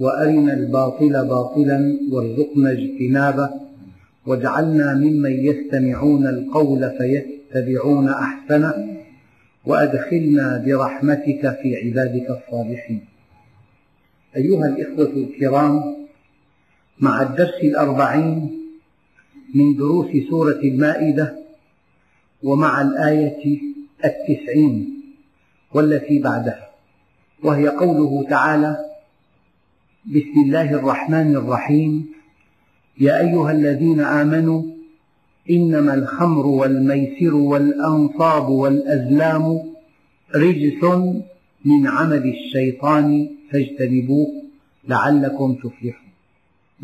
وأرنا الباطل باطلا وارزقنا اجتنابه. واجعلنا ممن يستمعون القول فيتبعون أحسنه. وأدخلنا برحمتك في عبادك الصالحين. أيها الإخوة الكرام مع الدرس الأربعين من دروس سورة المائدة ومع الآية التسعين والتي بعدها وهي قوله تعالى بسم الله الرحمن الرحيم. يا أيها الذين آمنوا إنما الخمر والميسر والأنصاب والأزلام رجس من عمل الشيطان فاجتنبوه لعلكم تفلحون.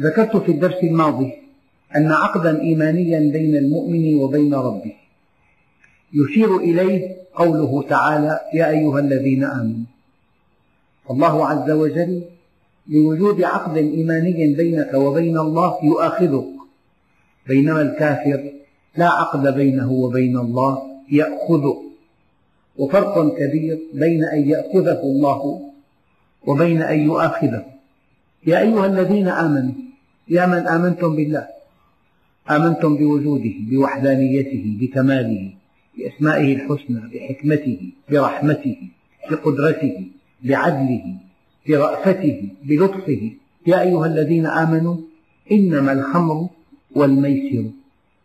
ذكرت في الدرس الماضي أن عقدا إيمانيا بين المؤمن وبين ربه. يشير إليه قوله تعالى يا أيها الذين آمنوا الله عز وجل لوجود عقد إيماني بينك وبين الله يؤاخذك. بينما الكافر لا عقد بينه وبين الله يأخذك وفرق كبير بين أن يأخذه الله وبين أن يؤاخذه. يا أيها الذين آمنوا يا من آمنتم بالله آمنتم بوجوده بوحدانيته بكماله بأسمائه الحسنى بحكمته برحمته بقدرته بعدله برأفته بلطفه. يا أيها الذين آمنوا إنما الخمر والميسر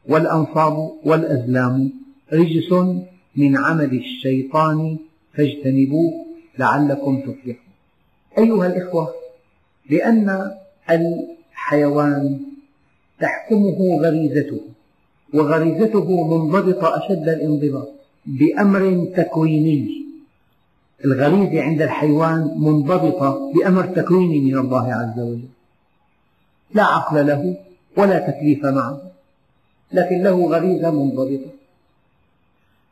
والأنصاب والأزلام رجس من عمل الشيطان فاجتنبوه لعلكم تفلحون. أيها الإخوة لأن الحيوان تحكمه غريزته وغريزته منضبطة أشد الانضباط بأمر تكويني. الغريزة عند الحيوان منضبطة بأمر تكويني من الله عز وجل. لا عقل له ولا تكليف معه لكن له غريزة منضبطة.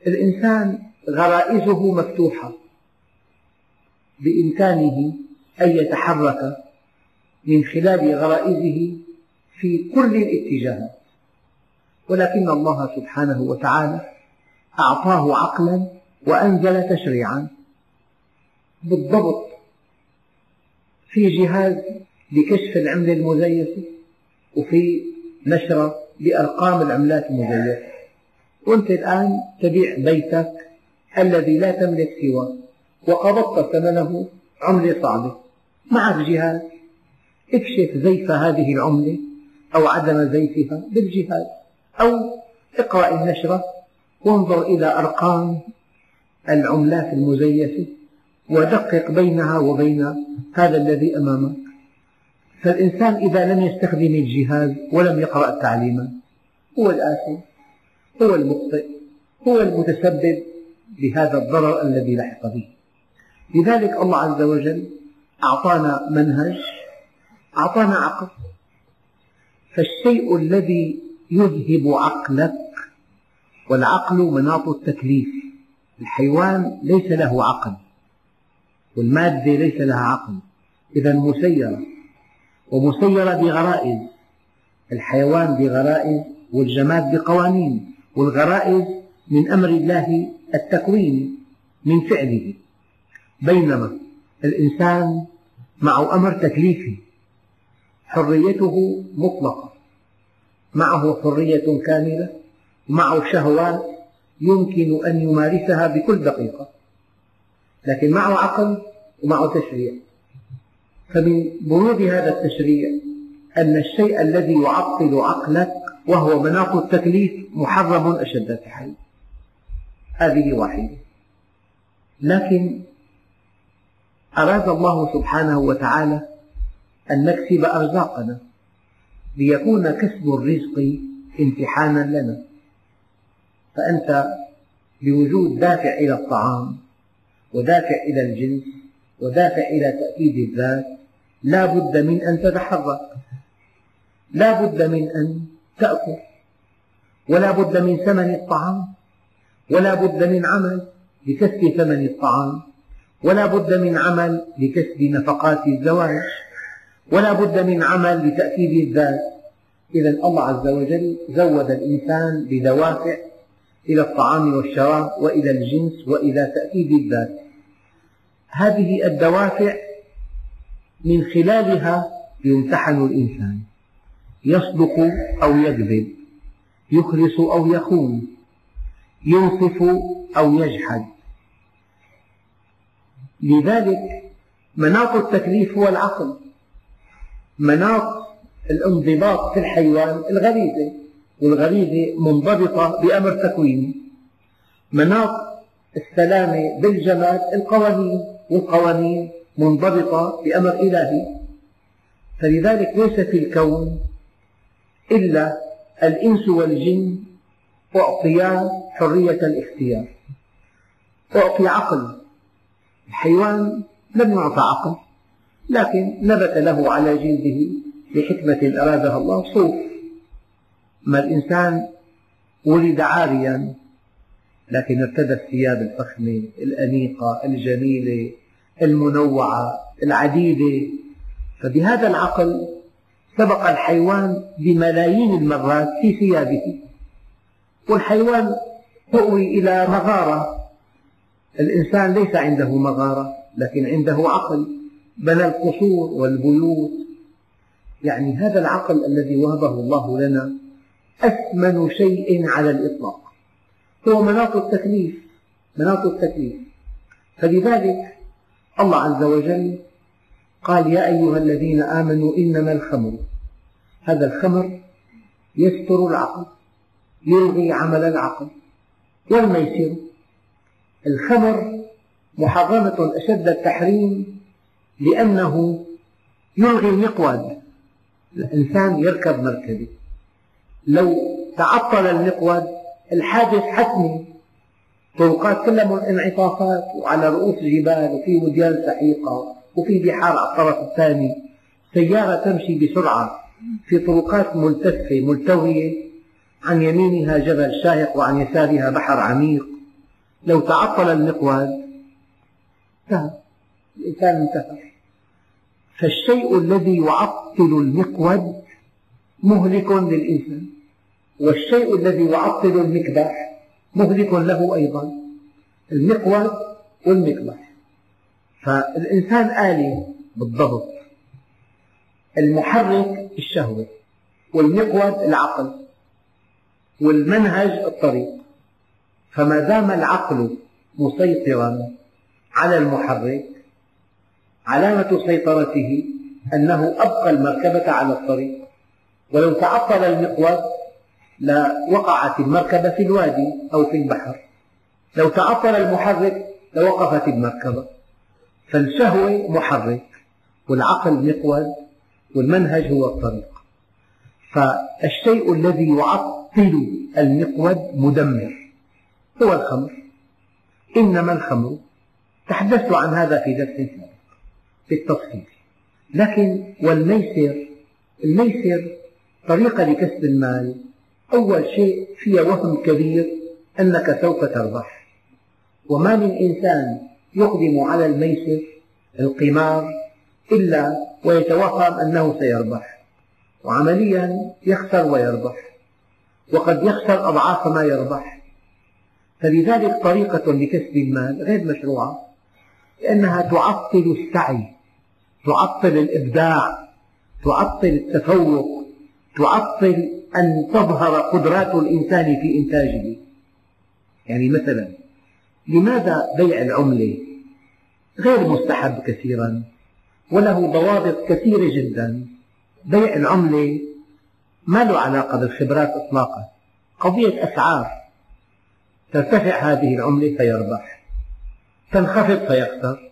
الإنسان غرائزه مفتوحة بإمكانه أن يتحرك من خلال غرائزه في كل الاتجاهات ولكن الله سبحانه وتعالى أعطاه عقلا وأنزل تشريعا. بالضبط في جهاز لكشف العملة المزيفة وفي نشرة بأرقام العملات المزيفة. وأنت الآن تبيع بيتك الذي لا تملك سواه وقبضت ثمنه عملة صعبة. معك جهاز اكشف زيف هذه العملة أو عدم زيفها بالجهاز أو اقرأ النشرة وانظر إلى أرقام العملات المزيفة. ودقق بينها وبين هذا الذي أمامك. فالإنسان إذا لم يستخدم الجهاز ولم يقرأ التعليمات هو الآثم هو المخطئ هو المتسبب بهذا الضرر الذي لحق به. لذلك الله عز وجل أعطانا منهج أعطانا عقل. فالشيء الذي يذهب عقلك والعقل مناط التكليف. الحيوان ليس له عقل. والمادة ليس لها عقل. إذا مسيرة ومسيرة بغرائز. الحيوان بغرائز والجماد بقوانين. والغرائز من أمر الله التكويني من فعله. بينما الإنسان معه أمر تكليفي. حريته مطلقة. معه حرية كاملة. ومعه شهوات يمكن أن يمارسها بكل دقيقة. لكن معه عقل ومعه تشريع. فمن بنود هذا التشريع أن الشيء الذي يعطل عقلك وهو مناط التكليف محرم أشد التحريم هذه واحدة. لكن أراد الله سبحانه وتعالى أن نكسب أرزاقنا ليكون كسب الرزق امتحانا لنا. فأنت بوجود دافع إلى الطعام ودافع إلى الجنس ودافع إلى تأكيد الذات. لا بد من أن تتحرك. لا بد من أن تأكل. ولا بد من ثمن الطعام. ولا بد من عمل لكسب ثمن الطعام. ولا بد من عمل لكسب نفقات الزواج. ولا بد من عمل لتأكيد الذات. إذا الله عز وجل زود الإنسان بدوافع إلى الطعام والشراب وإلى الجنس وإلى تأكيد الذات. هذه الدوافع من خلالها يمتحن الإنسان. يصدق أو يكذب يخلص أو يخون ينصف أو يجحد. لذلك مناط التكليف هو العقل مناط الانضباط في الحيوان الغريزة والغريزة منضبطة بأمر تكويني. مناط السلامة بالجمال القوانين. والقوانين منضبطة بأمر إلهي. فلذلك ليس في الكون إلا الإنس والجن أعطيا حرية الاختيار أعطي عقل. الحيوان لم يعطى عقل لكن نبت له على جلده لحكمة أرادها الله صوف. ما الإنسان ولد عاريا لكن ارتدى الثياب الفخمة الأنيقة الجميلة المنوعة العديدة. فبهذا العقل سبق الحيوان بملايين المرات في ثيابه. والحيوان تؤوي إلى مغارة. الإنسان ليس عنده مغارة لكن عنده عقل. بنى القصور والبيوت. يعني هذا العقل الذي وهبه الله لنا أثمن شيء على الإطلاق. هو مناط التكليف مناط التكليف. فلذلك الله عز وجل قال يا أيها الذين آمنوا إنما الخمر هذا الخمر يستر العقل يلغي عمل العقل والميسر. الخمر محرمة أشد التحريم لأنه يلغي المقود. الإنسان يركب مركبة. لو تعطل المقود الحادث حتمي طرقات كلها انعطافات وعلى رؤوس جبال وفي وديان سحيقة وفي بحار على الطرف الثاني. سيارة تمشي بسرعة في طرقات ملتفة ملتوية. عن يمينها جبل شاهق وعن يسارها بحر عميق. لو تعطل المقود انتهى. الإنسان انتهى. فالشيء الذي يعطل المقود مهلك للإنسان. والشيء الذي يعطل المكبح مهلك له أيضا. المقود والمكبح. فالإنسان آلي بالضبط. المحرك الشهوة والمقود العقل والمنهج الطريق. فما دام العقل مسيطرا على المحرك علامة سيطرته أنه أبقى المركبة على الطريق. ولو تعطل المقود لوقعت المركبة في الوادي أو في البحر. لو تعطل المحرك لوقفت المركبة. فالشهوة محرك والعقل مقود والمنهج هو الطريق. فالشيء الذي يعطل المقود مدمر هو الخمر. إنما الخمر تحدثت عن هذا في درس سابق بالتفصيل. لكن والميسر الميسر طريقة لكسب المال أول شيء فيها وهم كبير أنك سوف تربح وما من إنسان يقدم على الميسر القمار إلا ويتوهم أنه سيربح وعمليا يخسر ويربح وقد يخسر أضعاف ما يربح فلذلك طريقة لكسب المال غير مشروعة لأنها تعطل السعي تعطل الإبداع تعطل التفوق تعطل أن تظهر قدرات الإنسان في إنتاجه. يعني مثلا لماذا بيع العملة غير مستحب كثيرا؟ وله ضوابط كثيرة جدا. بيع العملة ما له علاقة بالخبرات إطلاقا. قضية أسعار. ترتفع هذه العملة فيربح. تنخفض فيخسر.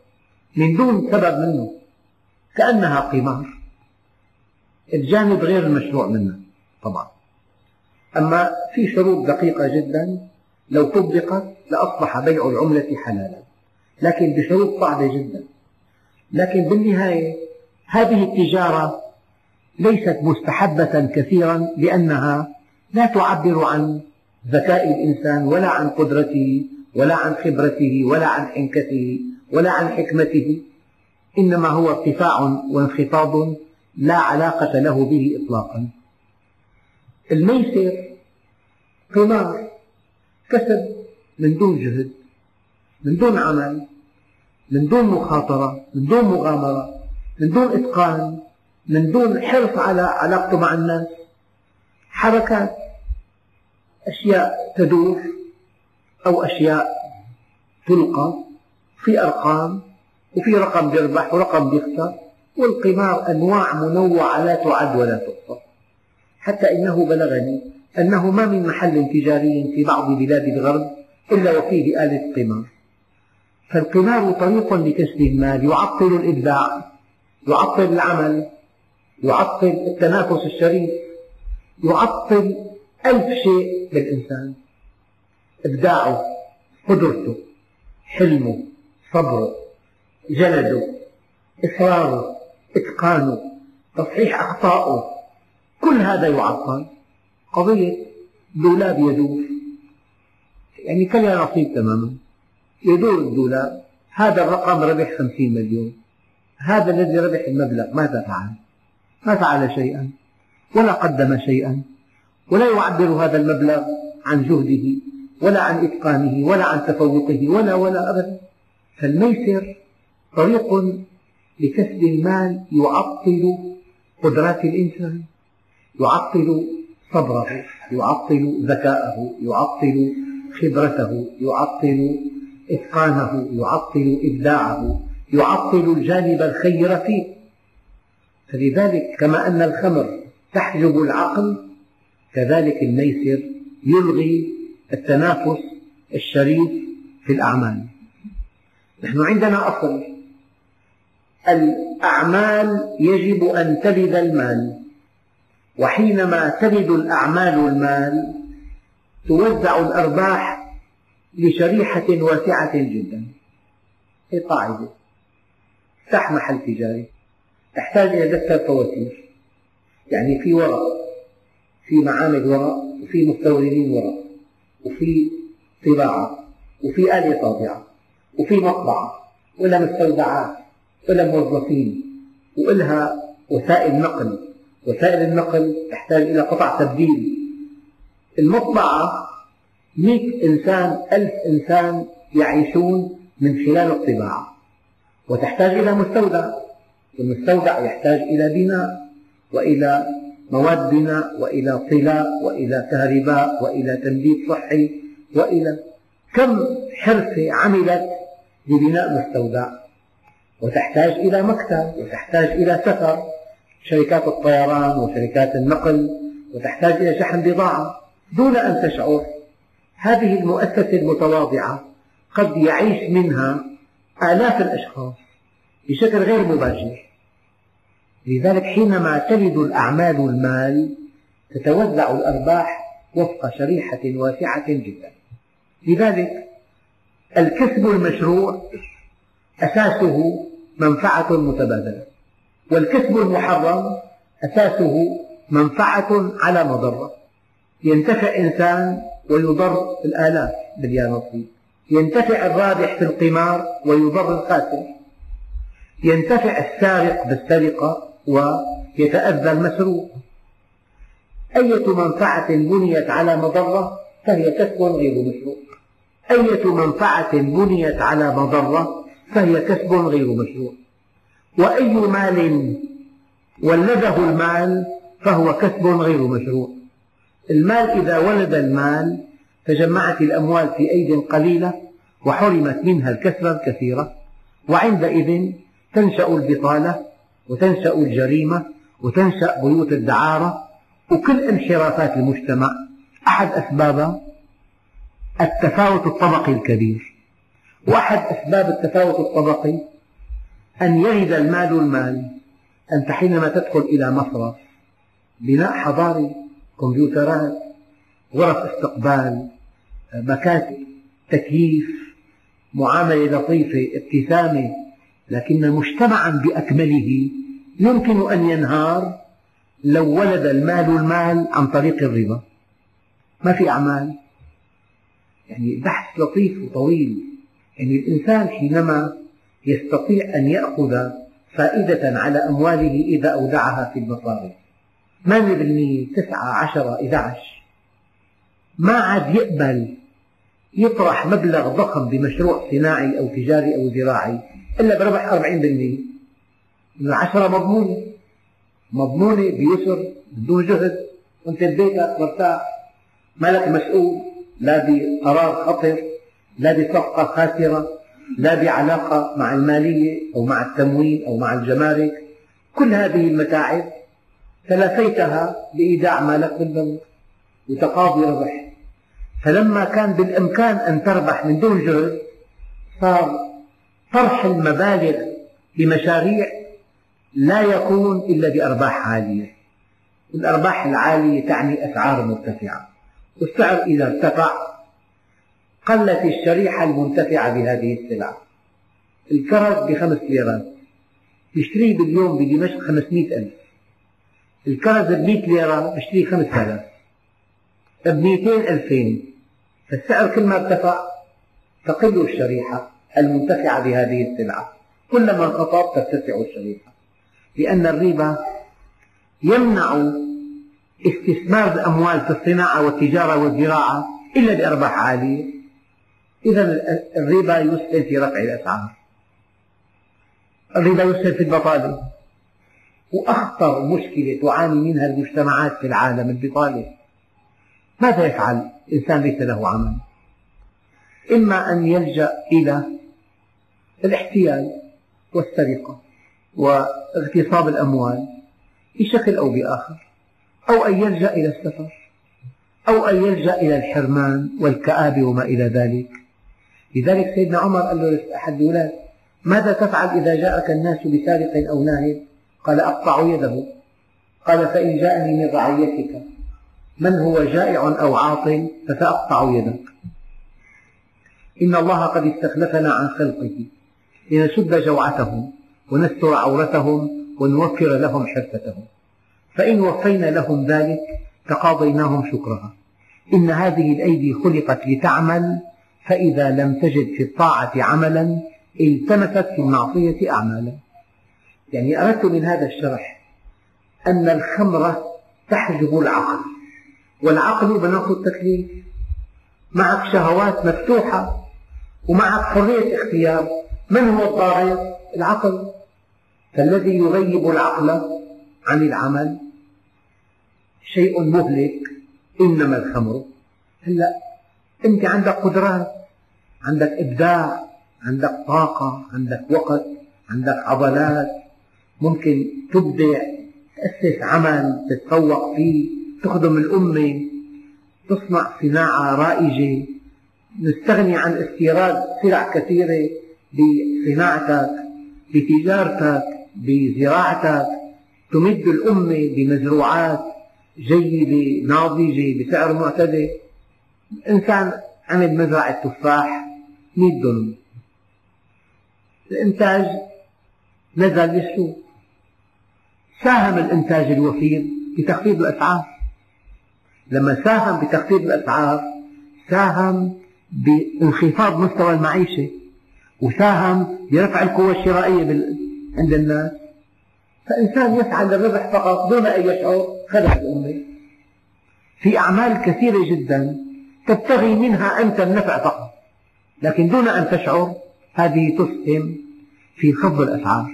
من دون سبب منه. كأنها قمار. الجانب غير المشروع منها طبعا. أما في شروط دقيقة جدا لو طبقت لأصبح بيع العملة حلالا. لكن بشروط صعبة جدا. لكن بالنهاية هذه التجارة ليست مستحبة كثيرا لأنها لا تعبر عن ذكاء الإنسان ولا عن قدرته ولا عن خبرته ولا عن حنكته ولا عن حكمته إنما هو ارتفاع وانخفاض لا علاقة له به إطلاقا. الميسر قمار كسب من دون جهد من دون عمل من دون مخاطرة من دون مغامرة من دون إتقان من دون حرص على علاقته مع الناس. حركات أشياء تدور أو أشياء تلقى في أرقام وفي رقم بيربح ورقم بيخسر والقمار أنواع منوعة لا تعد ولا تحصى حتى إنه بلغني أنه ما من محل تجاري في بعض بلاد الغرب إلا وفيه آلة قمار فالقمار طريق لكسب المال يعطل الإبداع يعطل العمل يعطل التنافس الشريف يعطل ألف شيء بالإنسان إبداعه قدرته حلمه صبره جلده إصراره إتقانه تصحيح أخطائه كل هذا يعطل. قضية دولاب يدور. يعني كلها نصيب تماما. يدور الدولاب. هذا الرقم ربح خمسين مليون. هذا الذي ربح المبلغ ماذا فعل؟ ما فعل شيئا. ولا قدم شيئا. ولا يعبر هذا المبلغ عن جهده ولا عن إتقانه ولا عن تفوقه ولا ولا أبدا. فالميسر طريق لكسب المال يعطل قدرات الإنسان. يعطل صبره يعطل ذكاءه يعطل خبرته يعطل إتقانه يعطل إبداعه يعطل الجانب الخير فيه. فلذلك كما أن الخمر تحجب العقل كذلك الميسر يلغي التنافس الشريف في الأعمال. نحن عندنا أصل. الأعمال يجب أن تلد المال وحينما تلد الأعمال المال توزع الأرباح لشريحة واسعة جدا. هي قاعدة. افتح محل تجاري. تحتاج إلى دفتر فواتير. يعني في ورق. في معامل ورق. وفي مستوردين ورق. وفي طباعة. وفي آلة طابعة. وفي مطبعة. ولا مستودعات. ولا موظفين. وإلها وسائل نقل. وسائل النقل تحتاج إلى قطع تبديل. المطبعة مئة إنسان ألف إنسان يعيشون من خلال الطباعة. وتحتاج إلى مستودع. والمستودع يحتاج إلى بناء وإلى مواد بناء وإلى طلاء وإلى كهرباء وإلى تنبيت صحي وإلى كم حرفة عملت لبناء مستودع. وتحتاج إلى مكتب وتحتاج إلى سفر. شركات الطيران وشركات النقل وتحتاج إلى شحن بضاعة دون أن تشعر. هذه المؤسسة المتواضعة قد يعيش منها آلاف الأشخاص بشكل غير مباشر. لذلك حينما تلد الأعمال المال تتوزع الأرباح وفق شريحة واسعة جدا. لذلك الكسب المشروع أساسه منفعة متبادلة. والكسب المحرم أساسه منفعة على مضرة. ينتفع إنسان ويضر الآلاف باليانصيب ينتفع الرابح في القمار ويضر الخاسر ينتفع السارق بالسرقة ويتأذى المسروق. أية منفعة بنيت على مضرة فهي كسب غير مشروع. أية منفعة بنيت على مضرة فهي كسب غير مشروع. وأي مال ولده المال فهو كسب غير مشروع. المال إذا ولد المال تجمعت الأموال في أيد قليلة وحرمت منها الكسبة الكثيرة وعندئذ تنشأ البطالة وتنشأ الجريمة وتنشأ بيوت الدعارة وكل انحرافات المجتمع. أحد أسبابها التفاوت الطبقي الكبير. وأحد أسباب التفاوت الطبقي أن يرد المال المال أنت حينما تدخل إلى مصرف بناء حضاري كمبيوترات غرف استقبال مكاتب تكييف معاملة لطيفة ابتسامة لكن مجتمعا بأكمله يمكن أن ينهار لو ولد المال المال عن طريق الربا ما في أعمال. يعني بحث لطيف وطويل. يعني الإنسان حينما يستطيع أن يأخذ فائدة على أمواله إذا أودعها في المصارف ثمانية بالمئة تسعة عشرة إحدى عشر؟ ما عاد يقبل يطرح مبلغ ضخم بمشروع صناعي أو تجاري أو زراعي إلا بربح أربعين بالمئة. العشرة مضمونة مضمونة بيسر بدون جهد. وانت ببيتك مرتاح. ما لك مسؤول. لا بقرار خطر. لا بصفقة خاسرة. لا بعلاقة مع المالية أو مع التموين أو مع الجمارك. كل هذه المتاعب تلافيتها بإيداع مالك بالبنك وتقاضي ربح. فلما كان بالإمكان أن تربح من دون جهد صار طرح المبالغ بمشاريع لا يكون إلا بأرباح عالية. والأرباح العالية تعني أسعار مرتفعة والسعر إذا ارتفع قلت الشريحة المنتفعة بهذه السلعة الكرز بخمس ليرات يشتريه باليوم بدمشق خمسمئة ألف. الكرز بمئة ليرة بشتريه خمس آلاف بمئتين ألفين. فالسعر كل ما ارتفع تقل الشريحة المنتفعة بهذه السلعة كلما انخفض ترتفع الشريحة. لأن الربا يمنع استثمار الأموال في الصناعة والتجارة والزراعة إلا بأرباح عالية. إذا الربا يسهل في رفع الأسعار. الربا يسهل في البطالة. وأخطر مشكلة تعاني منها المجتمعات في العالم البطالة. ماذا يفعل؟ إنسان ليس له عمل. إما أن يلجأ إلى الاحتيال والسرقة واغتصاب الأموال بشكل أو بآخر أو أن يلجأ إلى السفر أو أن يلجأ إلى الحرمان والكآبة وما إلى ذلك. لذلك سيدنا عمر قال له لأحد الأولاد ماذا تفعل إذا جاءك الناس بسارق أو ناهب؟ قال أقطع يده. قال فإن جاءني من رعيتك من هو جائع أو عاطل فسأقطع يدك. إن الله قد استخلفنا عن خلقه لنسد جوعتهم ونستر عورتهم ونوفر لهم حرفتهم. فإن وفينا لهم ذلك تقاضيناهم شكرها. إن هذه الأيدي خلقت لتعمل فإذا لم تجد في الطاعة عملا التمست في المعصية أعمالا. يعني أردت من هذا الشرح أن الخمرة تحجب العقل والعقل مناط التكليف. معك شهوات مفتوحة ومعك حرية اختيار. من هو الضاغط؟ العقل. فالذي يغيب العقل عن العمل شيء مهلك إنما الخمر. هلا أنت عندك قدرات عندك إبداع عندك طاقة عندك وقت عندك عضلات ممكن تبدع تأسس عمل تتفوق فيه تخدم الأمة تصنع صناعة رائجة. نستغني عن استيراد سلع كثيرة بصناعتك بتجارتك بزراعتك. تمد الأمة بمزروعات جيدة ناضجة بسعر معتدل. الإنسان عمل مزرعة تفاح 100 دنم الإنتاج نزل للسوق ساهم الإنتاج الوفير بتخفيض الأسعار. لما ساهم بتخفيض الأسعار ساهم بانخفاض مستوى المعيشة وساهم برفع القوة الشرائية عند الناس. فإنسان يسعى للربح فقط دون أن يشعر خدع الأمة. في أعمال كثيرة جدا تبتغي منها أنت النفع فقط. لكن دون أن تشعر هذه تسهم في خفض الأسعار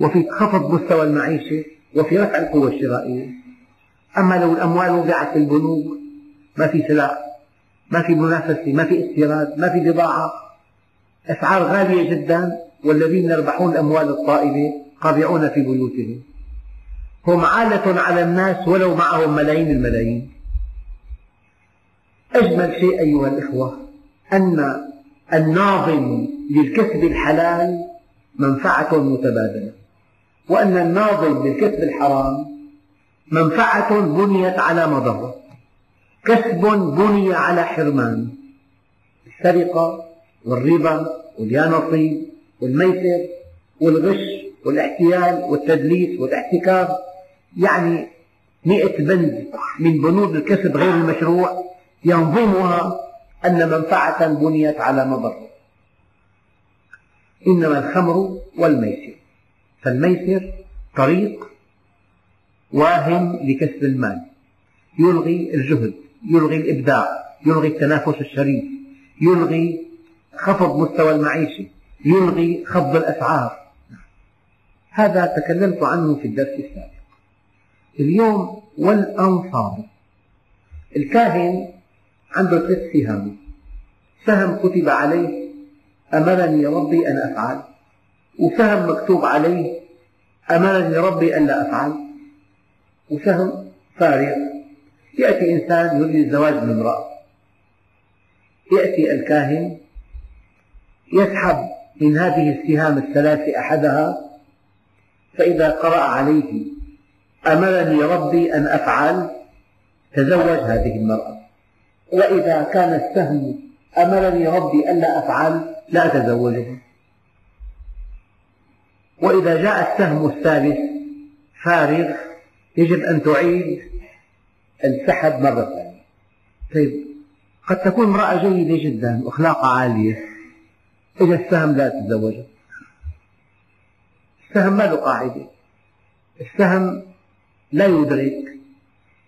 وفي خفض مستوى المعيشة وفي رفع القوة الشرائية. أما لو الأموال وضعت في البنوك ما في سلاح ما في منافسة ما في استيراد ما في بضاعة. أسعار غالية جدا والذين يربحون الأموال الطائلة قابعون في بيوتهم. هم عالة على الناس ولو معهم ملايين الملايين. أجمل شيء أيها الإخوة أن الناظم للكسب الحلال منفعة متبادلة وأن الناظم للكسب الحرام منفعة بنيت على مضرة كسب بني على حرمان السرقة والربا واليانصيب والميسر والغش والاحتيال والتدليس والاحتكار يعني مئة بند من بنود الكسب غير المشروع ينظمها أن منفعة بنيت على مضرة إنما الخمر والميسر. فالميسر طريق واهم لكسب المال. يلغي الجهد يلغي الإبداع يلغي التنافس الشريف يلغي خفض مستوى المعيشة يلغي خفض الأسعار. هذا تكلمت عنه في الدرس السابق. اليوم والأنصار. الكاهن عنده ثلاث سهام سهم كتب عليه أمرني ربي أن أفعل. وسهم مكتوب عليه أمرني ربي أن لا أفعل. وسهم فارغ. يأتي إنسان يريد الزواج من امرأة. يأتي الكاهن يسحب من هذه السهام الثلاث أحدها. فإذا قرأ عليه أمرني ربي أن أفعل تزوج هذه المرأة. وإذا كان السهم أمرني ربي ألا أفعل لا أتزوجها وإذا جاء السهم الثالث فارغ يجب أن تعيد. السحب مرة ثانية. طيب قد تكون امرأة جيدة جدا وأخلاقها عالية إذا السهم لا تتزوجها السهم ما له قاعدة. السهم لا يدرك.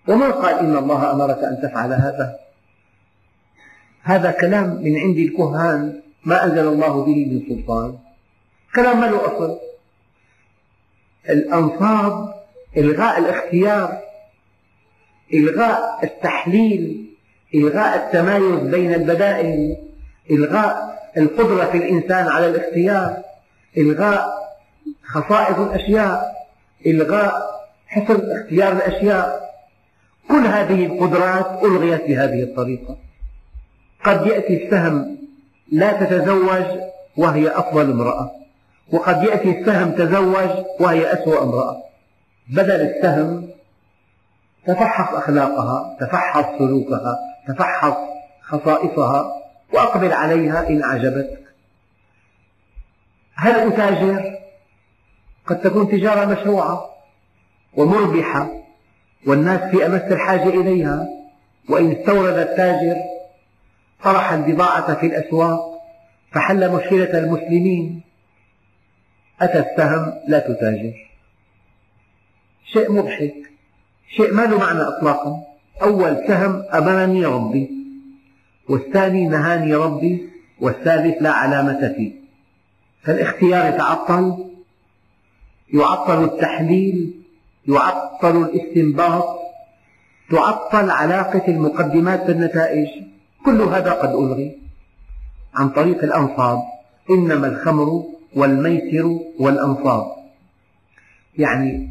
ومن قال إن الله أمرك أن تفعل هذا؟ هذا كلام من عند الكهان ما أنزل الله به من سلطان. كلام ما له أصل الأنصاب إلغاء الاختيار إلغاء التحليل إلغاء التمايز بين البدائل إلغاء القدرة في الإنسان على الاختيار إلغاء خصائص الأشياء إلغاء حسن اختيار الأشياء. كل هذه القدرات ألغيت بهذه الطريقة. قد يأتي السهم لا تتزوج وهي أفضل امرأة. وقد يأتي السهم تزوج وهي أسوأ امرأة. بدل السهم تفحص أخلاقها تفحص سلوكها تفحص خصائصها وأقبل عليها إن أعجبتك. هل أتاجر؟ قد تكون تجارة مشروعة ومربحة والناس في أمس الحاجة إليها وإن استورد التاجر طرح البضاعة في الأسواق فحل مشكلة المسلمين. أتى السهم لا تتاجر. شيء مضحك. شيء ما له معنى إطلاقا. أول سهم أمرني ربي والثاني نهاني ربي والثالث لا علامة فيه. فالاختيار يتعطل. يعطل التحليل. يعطل الاستنباط. تعطل علاقة المقدمات بالنتائج. كل هذا قد ألغي. عن طريق الأنصاب إنما الخمر والميسر والأنصاب. يعني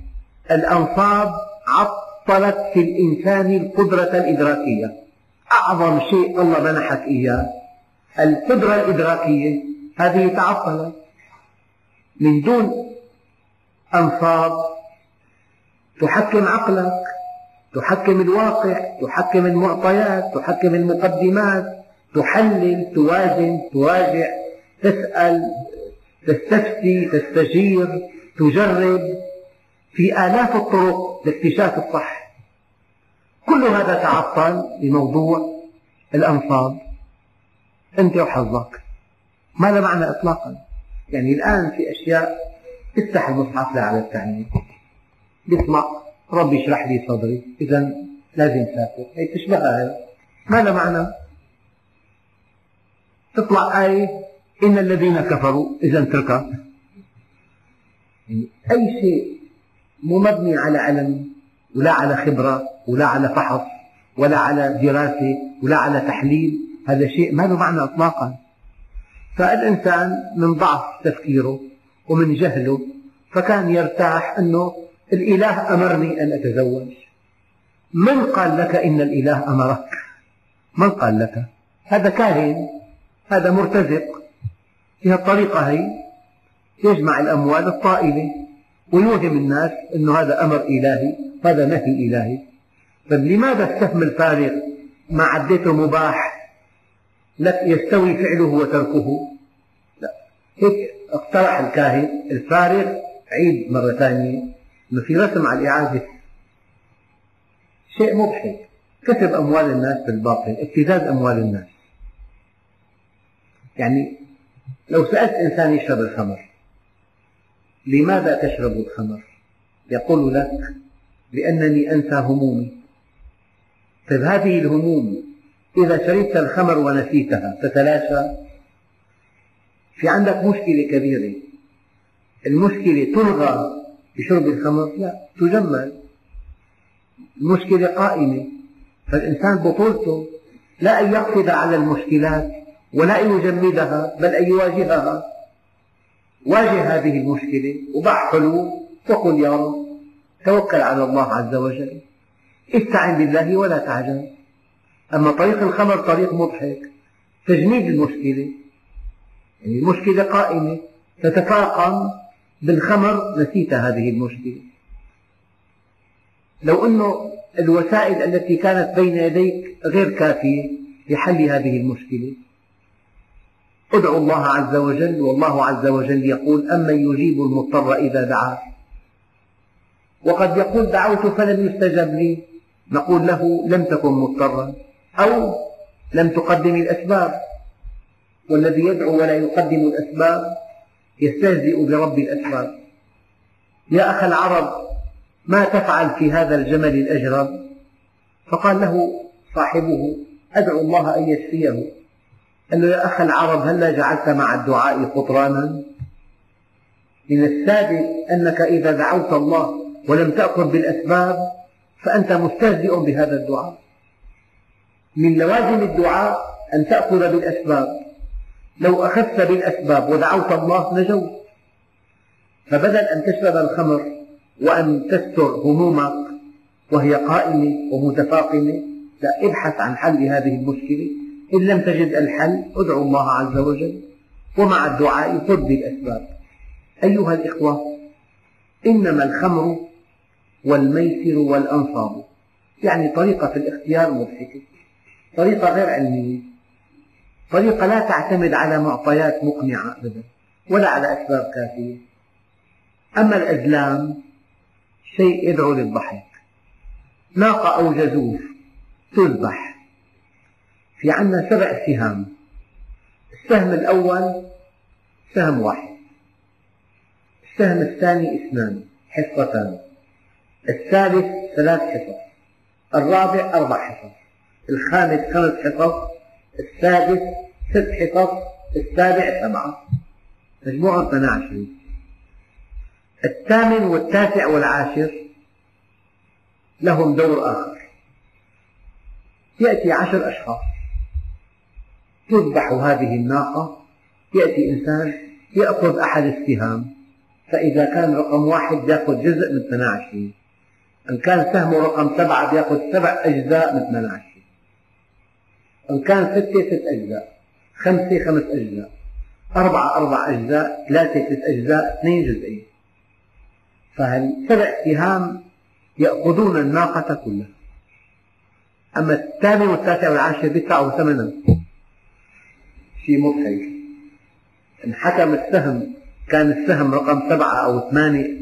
الأنصاب عطلت في الإنسان القدرة الإدراكية. أعظم شيء الله منحك إياه. القدرة الإدراكية هذه تعطلت من دون أنصاب تحكم عقلك تحكم الواقع تحكم المعطيات تحكم المقدمات تحلل توازن تراجع تسأل تستفتي تستشير تجرب في آلاف الطرق لاكتشاف الصح. كل هذا تعطل بموضوع الأنصاب أنت وحظك. ما له معنى إطلاقا. يعني الآن في أشياء افتح المصحف على التعليم. بيطلع ربي اشرح لي صدري. إذا لازم سافر هي تشبهها هي ما لها معنى؟ تطلع آية إن الذين كفروا. إذا اتركها أي شيء مو مبني على علم ولا على خبرة ولا على فحص ولا على دراسة ولا على تحليل هذا شيء ما له معنى إطلاقا. فالإنسان من ضعف تفكيره ومن جهله فكان يرتاح أنه الإله أمرني أن أتزوج. من قال لك إن الإله أمرك؟ من قال لك؟ هذا كاهن هذا مرتزق. في الطريقة هي يجمع الأموال الطائلة ويوهم الناس أن هذا أمر إلهي هذا نهي إلهي. طيب لماذا السهم الفارغ ما عديته مباح. لك يستوي فعله وتركه. لا هيك اقترح الكاهن الفارغ عيد مرة ثانية. أنه في رسم على الإعادة شيء مضحك. كسب أموال الناس بالباطل ابتزاز أموال الناس. يعني لو سألت إنسان يشرب الخمر لماذا تشرب الخمر؟ يقول لك لأنني أنسى همومي. طيب هذه الهموم إذا شربت الخمر ونسيتها تتلاشى؟ في عندك مشكلة كبيرة. المشكلة تلغى بشرب الخمر؟ لا تجمل. المشكلة قائمة. فالإنسان بطولته لا أن يقصد على المشكلات ولا أن يجمدها بل أن يواجهها. واجه هذه المشكلة وضع حلول. وقل يا رب توكل على الله عز وجل. استعن بالله ولا تعجل. أما طريق الخمر طريق مضحك. تجميد المشكلة. يعني المشكلة قائمة. تتفاقم. بالخمر نسيت هذه المشكلة. لو أنه الوسائل التي كانت بين يديك غير كافية لحل هذه المشكلة. ادعوا الله عز وجل والله عز وجل يقول أمن يجيب المضطر إذا دعاه. وقد يقول دعوت فلم يستجب لي. نقول له لم تكن مضطرا. أو لم تقدم الأسباب. والذي يدعو ولا يقدم الأسباب يستهزئ برب الأسباب. يا أخ العرب ما تفعل في هذا الجمل الأجرب؟ فقال له صاحبه أدعو الله أن يشفيه. قال له يا أخ العرب هلا جعلت مع الدعاء قطرانا؟ من الثابت أنك إذا دعوت الله ولم تأخذ بالأسباب فأنت مستهزئ بهذا الدعاء. من لوازم الدعاء أن تأخذ بالأسباب. لو أخذت بالأسباب ودعوت الله نجوت فبدل أن تشرب الخمر وأن تستر همومك وهي قائمة ومتفاقمة لا ابحث عن حل هذه المشكلة. إن لم تجد الحل ادعو الله عز وجل. ومع الدعاء خذ بالأسباب. أيها الإخوة إنما الخمر والميسر والأنصاب يعني طريقة في الاختيار مضحكة طريقة غير علمية. طريقة لا تعتمد على معطيات مقنعة أبدا ولا على أسباب كافية. أما الأزلام شيء يدعو للضحك. ناقة أو جزور تذبح في عندنا سبع سهام. السهم الأول سهم واحد. السهم الثاني اثنان حصتان. الثالث ثلاث حصص. الرابع أربع حصص. الخامس خمس حصص. السادس ست حصص السابع سبعة مجموعة 12 الثامن والتاسع والعاشر لهم دور آخر. يأتي عشر أشخاص. تذبح هذه الناقة. يأتي إنسان يأخذ أحد السهام. فإذا كان رقم واحد يأخذ جزء من 12 إن كان سهمه رقم سبعة يأخذ سبع أجزاء من 18 إن كان ستة ست أجزاء خمسة خمس أجزاء أربعة أربع أجزاء ثلاثة ثلاث أجزاء اثنين جزئين. فالسبع سهام يأخذون الناقة كلها؟ أما الثامن والتاسع والعاشر يدفعوا ثمنا شيء مضحك. إن حكم السهم كان السهم رقم سبعة أو ثمانية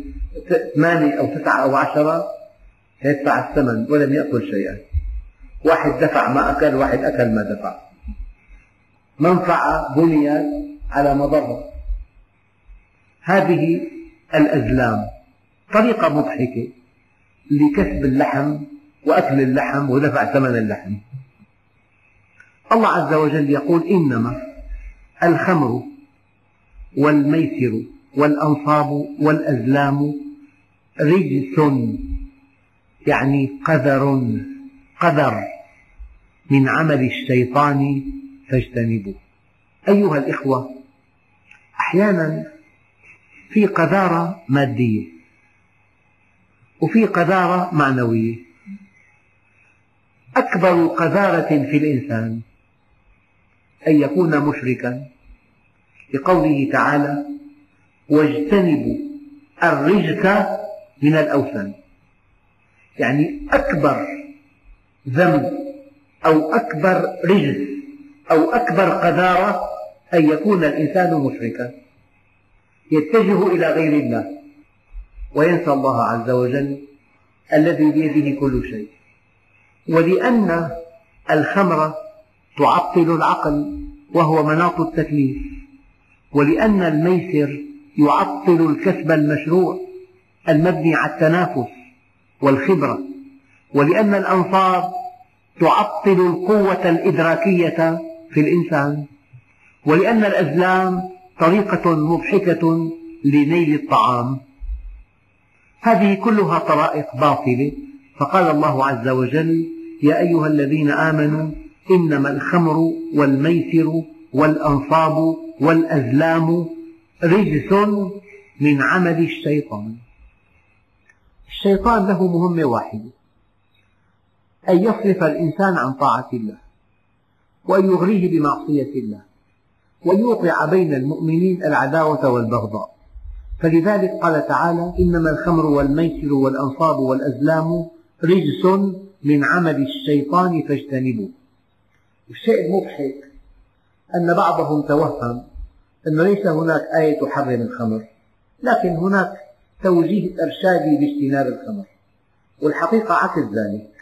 ثمانية أو تسعة أو عشرة يدفع الثمن ولم يأكل شيئا. واحد دفع ما أكل واحد أكل ما دفع. منفعة بنيت على مضرة. هذه الأزلام. طريقة مضحكة لكسب اللحم وأكل اللحم ودفع ثمن اللحم. الله عز وجل يقول إنما الخمر والميسر والأنصاب والأزلام رجس يعني قذر قذر. من عمل الشيطان فاجتنبوه. أيها الإخوة أحيانا في قذارة مادية وفي قذارة معنوية. أكبر قذارة في الإنسان أن يكون مشركا لقوله تعالى واجتنبوا الرجس من الأوثان يعني أكبر ذنب أو أكبر رجس أو أكبر قذارة أن يكون الإنسان مشركا. يتجه إلى غير الله وينسى الله عز وجل الذي بيده كل شيء. ولأن الخمر تعطل العقل وهو مناط التكليف. ولأن الميسر يعطل الكسب المشروع المبني على التنافس والخبرة. ولأن الأنصاب تعطل القوة الإدراكية في الإنسان ولأن الأزلام طريقة مضحكة لنيل الطعام. هذه كلها طرائق باطلة. فقال الله عز وجل يا أيها الذين آمنوا إنما الخمر والميسر والأنصاب والأزلام رجس من عمل الشيطان. الشيطان له مهمة واحدة. أن يصرف الإنسان عن طاعة الله وأن يغريه بمعصية الله وأن يوقع بين المؤمنين العداوة والبغضاء. فلذلك قال تعالى إنما الخمر والميسر والأنصاب والأزلام رجس من عمل الشيطان فاجتنبوه. الشيء المضحك أن بعضهم توهم أن ليس هناك آية تحرم الخمر لكن هناك توجيه إرشادي باجتناب الخمر والحقيقة عكس ذلك.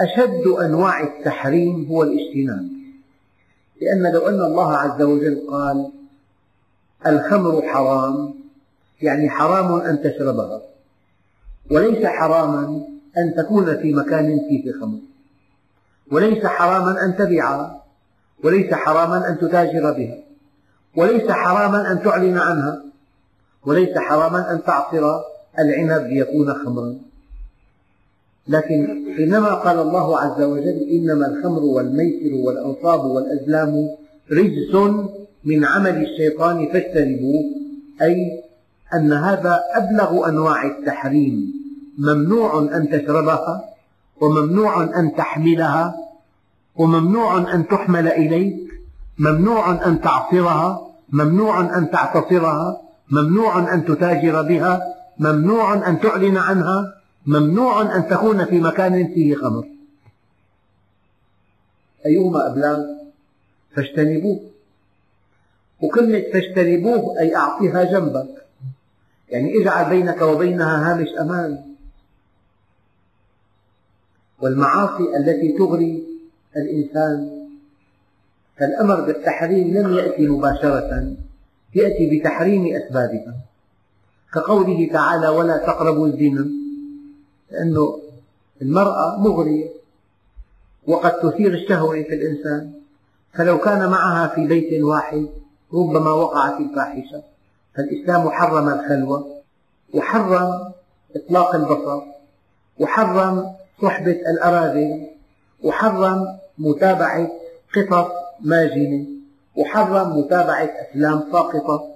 أشد أنواع التحريم هو الاجتناب. لأن لو أن الله عز وجل قال الخمر حرام يعني حرام أن تشربها وليس حراما أن تكون في مكان فيه خمر وليس حراما أن تبيعها وليس حراما أن تتاجر بها وليس حراما أن تعلن عنها وليس حراما أن تعصر العنب ليكون خمرا. لكن حينما قال الله عز وجل إنما الخمر والميسر والأنصاب والأزلام رجس من عمل الشيطان فاجتنبوه أي أن هذا أبلغ أنواع التحريم ممنوع أن تشربها وممنوع أن تحملها وممنوع أن تحمل إليك ممنوع أن تعصرها ممنوع أن تعتصرها ممنوع أن تتاجر بها ممنوع أن تعلن عنها ممنوع أن تكون في مكان فيه خمر. أيهما أبلغ فاجتنبوه. وكلمة فاجتنبوه أي أعطها جنبك. يعني اجعل بينك وبينها هامش أمان. والمعاصي التي تغري الإنسان. فالأمر بالتحريم لم يأتي مباشرة يأتي بتحريم أسبابها. كقوله تعالى ولا تقربوا الزنا. لأنه المرأة مغرية وقد تثير الشهوة في الإنسان. فلو كان معها في بيت واحد ربما وقع في الفاحشة. فالإسلام حرم الخلوة وحرم إطلاق البصر وحرم صحبة الأراذل وحرم متابعة قصص ماجنة وحرم متابعة أفلام ساقطة.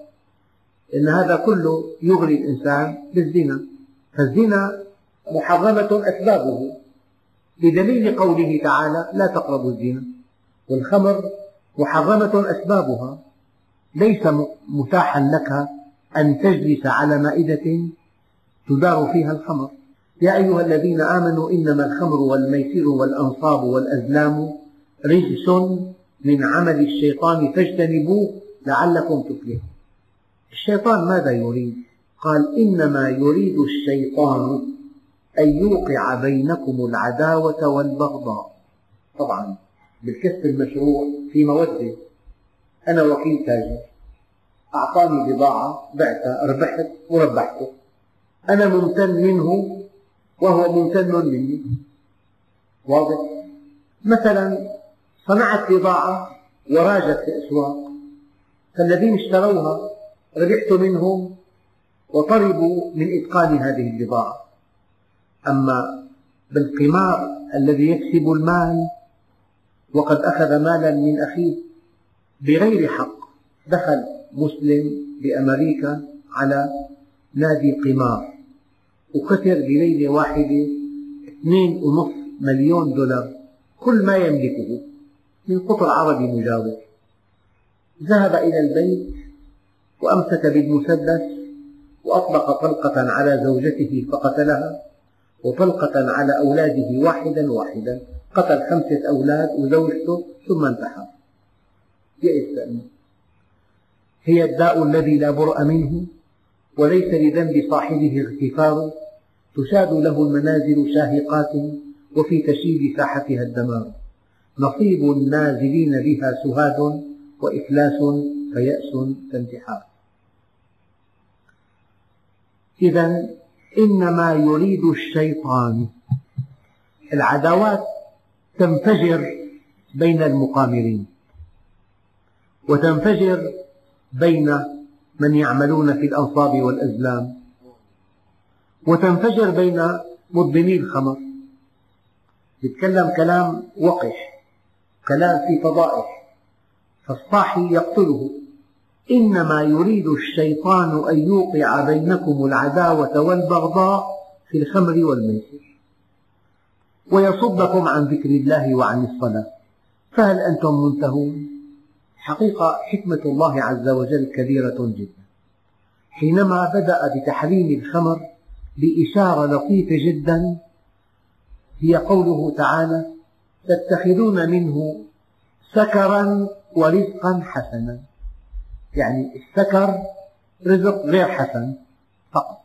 لأن هذا كله يغري الإنسان بالزنا. فالزنا محرمة أسبابه بدليل قوله تعالى لا تقربوا الزنا والخمر محرمة أسبابها ليس متاحا لك أن تجلس على مائدة تدار فيها الخمر يا أيها الذين آمنوا إنما الخمر والميسر والأنصاب والأزلام رجس من عمل الشيطان فاجتنبوه لعلكم تفلحون الشيطان ماذا يريد؟ قال إنما يريد الشيطان أن يوقع بينكم العداوة والبغضاء. طبعا بالكسب المشروع في مودة. أنا وكيل تاجر. أعطاني بضاعة بعتها ربحت وربحته. أنا ممتن منه وهو ممتن مني. واضح؟ مثلا صنعت بضاعة وراجت في الأسواق فالذين اشتروها ربحت منهم وطلبوا من إتقان هذه البضاعة. أما بالقمار الذي يكسب المال وقد أخذ مالا من أخيه بغير حق دخل مسلم بأمريكا على نادي قمار وخسر بليلة واحدة اثنين ونصف مليون دولار كل ما يملكه من قطر عربي مجاور ذهب إلى البيت وأمسك بالمسدس وأطلق طلقة على زوجته فقتلها. وطلقة على أولاده واحدا واحدا. قتل خمسة أولاد وزوجته ثم انتحر. يئس. هي الداء الذي لا برأ منه وليس لذنب صاحبه اغتفار. تشاد له المنازل شاهقات وفي تشييد ساحتها الدمار. نصيب النازلين بها سهاد وإفلاس فيأس فانتحار إذا إنما يريد الشيطان. العداوات تنفجر بين المقامرين وتنفجر بين من يعملون في الأنصاب والأزلام وتنفجر بين مدمني الخمر. يتكلم كلام وقح كلام في فضائح فالصاحي يقتله. إنما يريد الشيطان أن يوقع بينكم العداوة والبغضاء في الخمر والميسر. ويصدكم عن ذكر الله وعن الصلاة. فهل أنتم منتهون؟ حقيقة حكمة الله عز وجل كبيرة جدا. حينما بدأ بتحريم الخمر بإشارة لطيفة جدا هي قوله تعالى تتخذون منه سكرا ورزقا حسنا. يعني السكر رزق غير حسن فقط.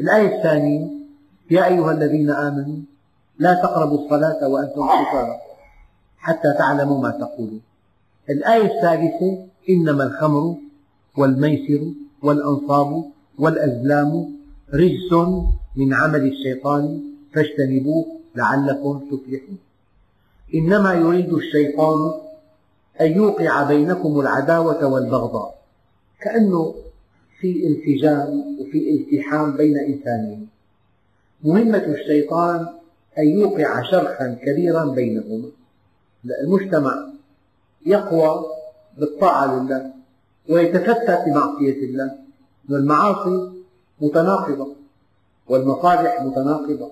الآية الثانية يا أيها الذين آمنوا لا تقربوا الصلاة وأنتم سكارى حتى تعلموا ما تقولون. الآية الثالثة إنما الخمر والميسر والأنصاب والأزلام رجس من عمل الشيطان فاجتنبوه لعلكم تفلحون. إنما يريد الشيطان أن يوقع بينكم العداوة والبغضاء. كأنه في انسجام وفي التحام بين إنسانين. مهمة الشيطان أن يوقع شرخا كبيرا بينهما المجتمع يقوى بالطاعة لله ويتفتت بمعصية الله. والمعاصي متناقضة والمصالح متناقضة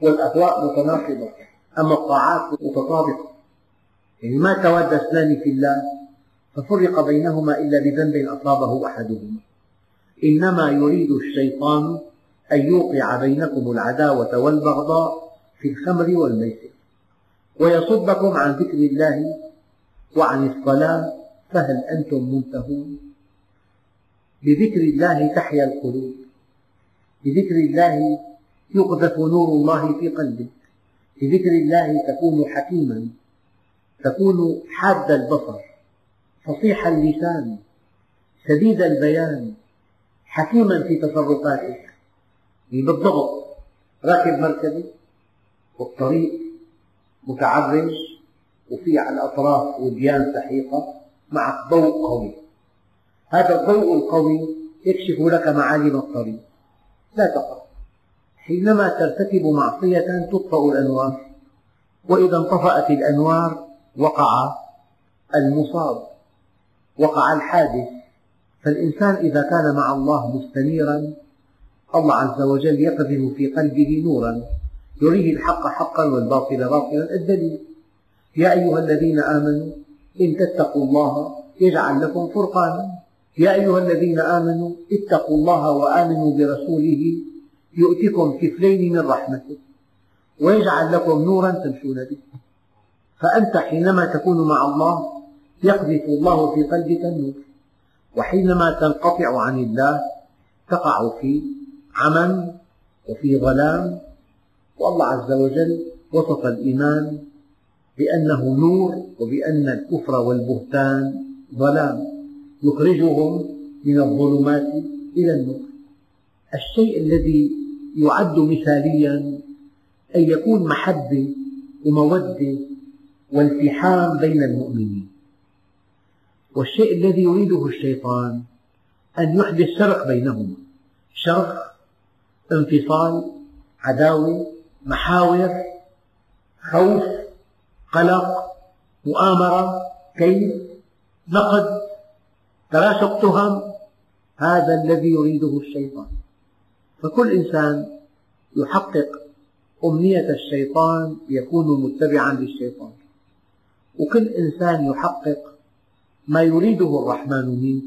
والأهواء متناقضة أما الطاعات متطابقة. يعني ما تواد اثنان في الله ففرق بينهما إلا بذنب أصابه أحدهما إنما يريد الشيطان أن يوقع بينكم العداوة والبغضاء في الخمر والميسر ويصدكم عن ذكر الله وعن الصلاة فهل أنتم منتهون؟ بذكر الله تحيا القلوب بذكر الله يقذف نور الله في قلبك بذكر الله تكون حكيما تكون حاد البصر فصيح اللسان سديد البيان حكيما في تصرفاتك بالضبط. راكب مركبة والطريق متعرج وفي على الأطراف وديان سحيقة معك ضوء قوي. هذا الضوء القوي يكشف لك معالم الطريق. لا تقف حينما ترتكب معصية تطفأ الأنوار. وإذا انطفأت الأنوار وقع المصاب. وقع الحادث. فالإنسان إذا كان مع الله مستنيرا الله عز وجل يقذف في قلبه نورا يريه الحق حقا والباطل باطلا. الدليل يا أيها الذين آمنوا إن تتقوا الله يجعل لكم فرقانا. يا أيها الذين آمنوا اتقوا الله وآمنوا برسوله يؤتكم كفلين من رحمته ويجعل لكم نورا تمشون به. فأنت حينما تكون مع الله يقذف الله في قلبك النور وحينما تنقطع عن الله تقع في عمى وفي ظلام. والله عز وجل وصف الإيمان بأنه نور وبأن الكفر والبهتان ظلام. يخرجهم من الظلمات إلى النور. الشيء الذي يعد مثاليا أن يكون محبة ومودة والتحام بين المؤمنين. والشيء الذي يريده الشيطان أن يحدث شرق بينهما شرق انفصال عداوة محاور خوف قلق مؤامرة كيد نقد تراشق تهم. هذا الذي يريده الشيطان. فكل إنسان يحقق أمنية الشيطان يكون متبعا للشيطان. وكل إنسان يحقق ما يريده الرحمن منك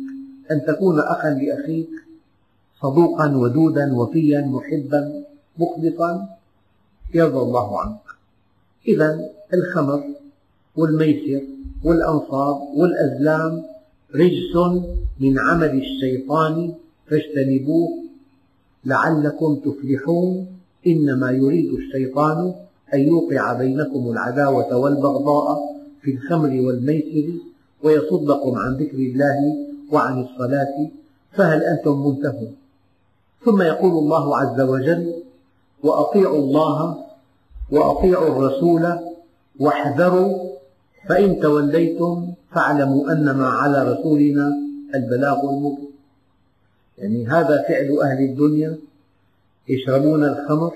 أن تكون أخا لأخيك صدوقا ودودا وفيا محبا مخلصا. يرضى الله عنك. إذا الخمر والميسر والأنصاب والأزلام رجس من عمل الشيطان فاجتنبوه لعلكم تفلحون. إنما يريد الشيطان أن يوقع بينكم العداوة والبغضاء في الخمر والميسر ويصدكم عن ذكر الله وعن الصلاة فهل أنتم منتهون ثم يقول الله عز وجل وأطيعوا الله وأطيعوا الرسول واحذروا فإن توليتم فاعلموا أنما على رسولنا البلاغ المبين. يعني هذا فعل أهل الدنيا يشربون الخمر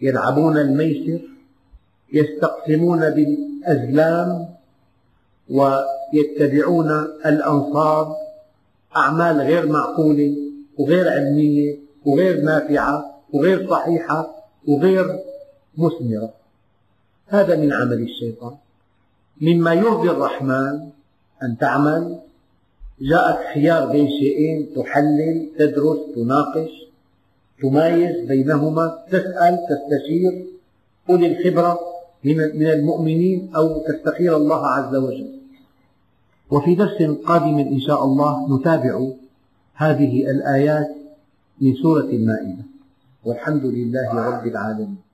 يلعبون الميسر يستقسمون بالأزلام ويتبعون الأنصاب أعمال غير معقولة وغير علمية وغير نافعة وغير صحيحة وغير مثمرة. هذا من عمل الشيطان. مما يرضي الرحمن أن تعمل. جاءك خيار بين شيئين تحلل تدرس تناقش تمايز بينهما تسأل تستشير. أولي الخبرة من المؤمنين أو تستخير الله عز وجل. وفي درس قادم إن شاء الله نتابع هذه الآيات من سورة المائدة. والحمد لله رب العالمين.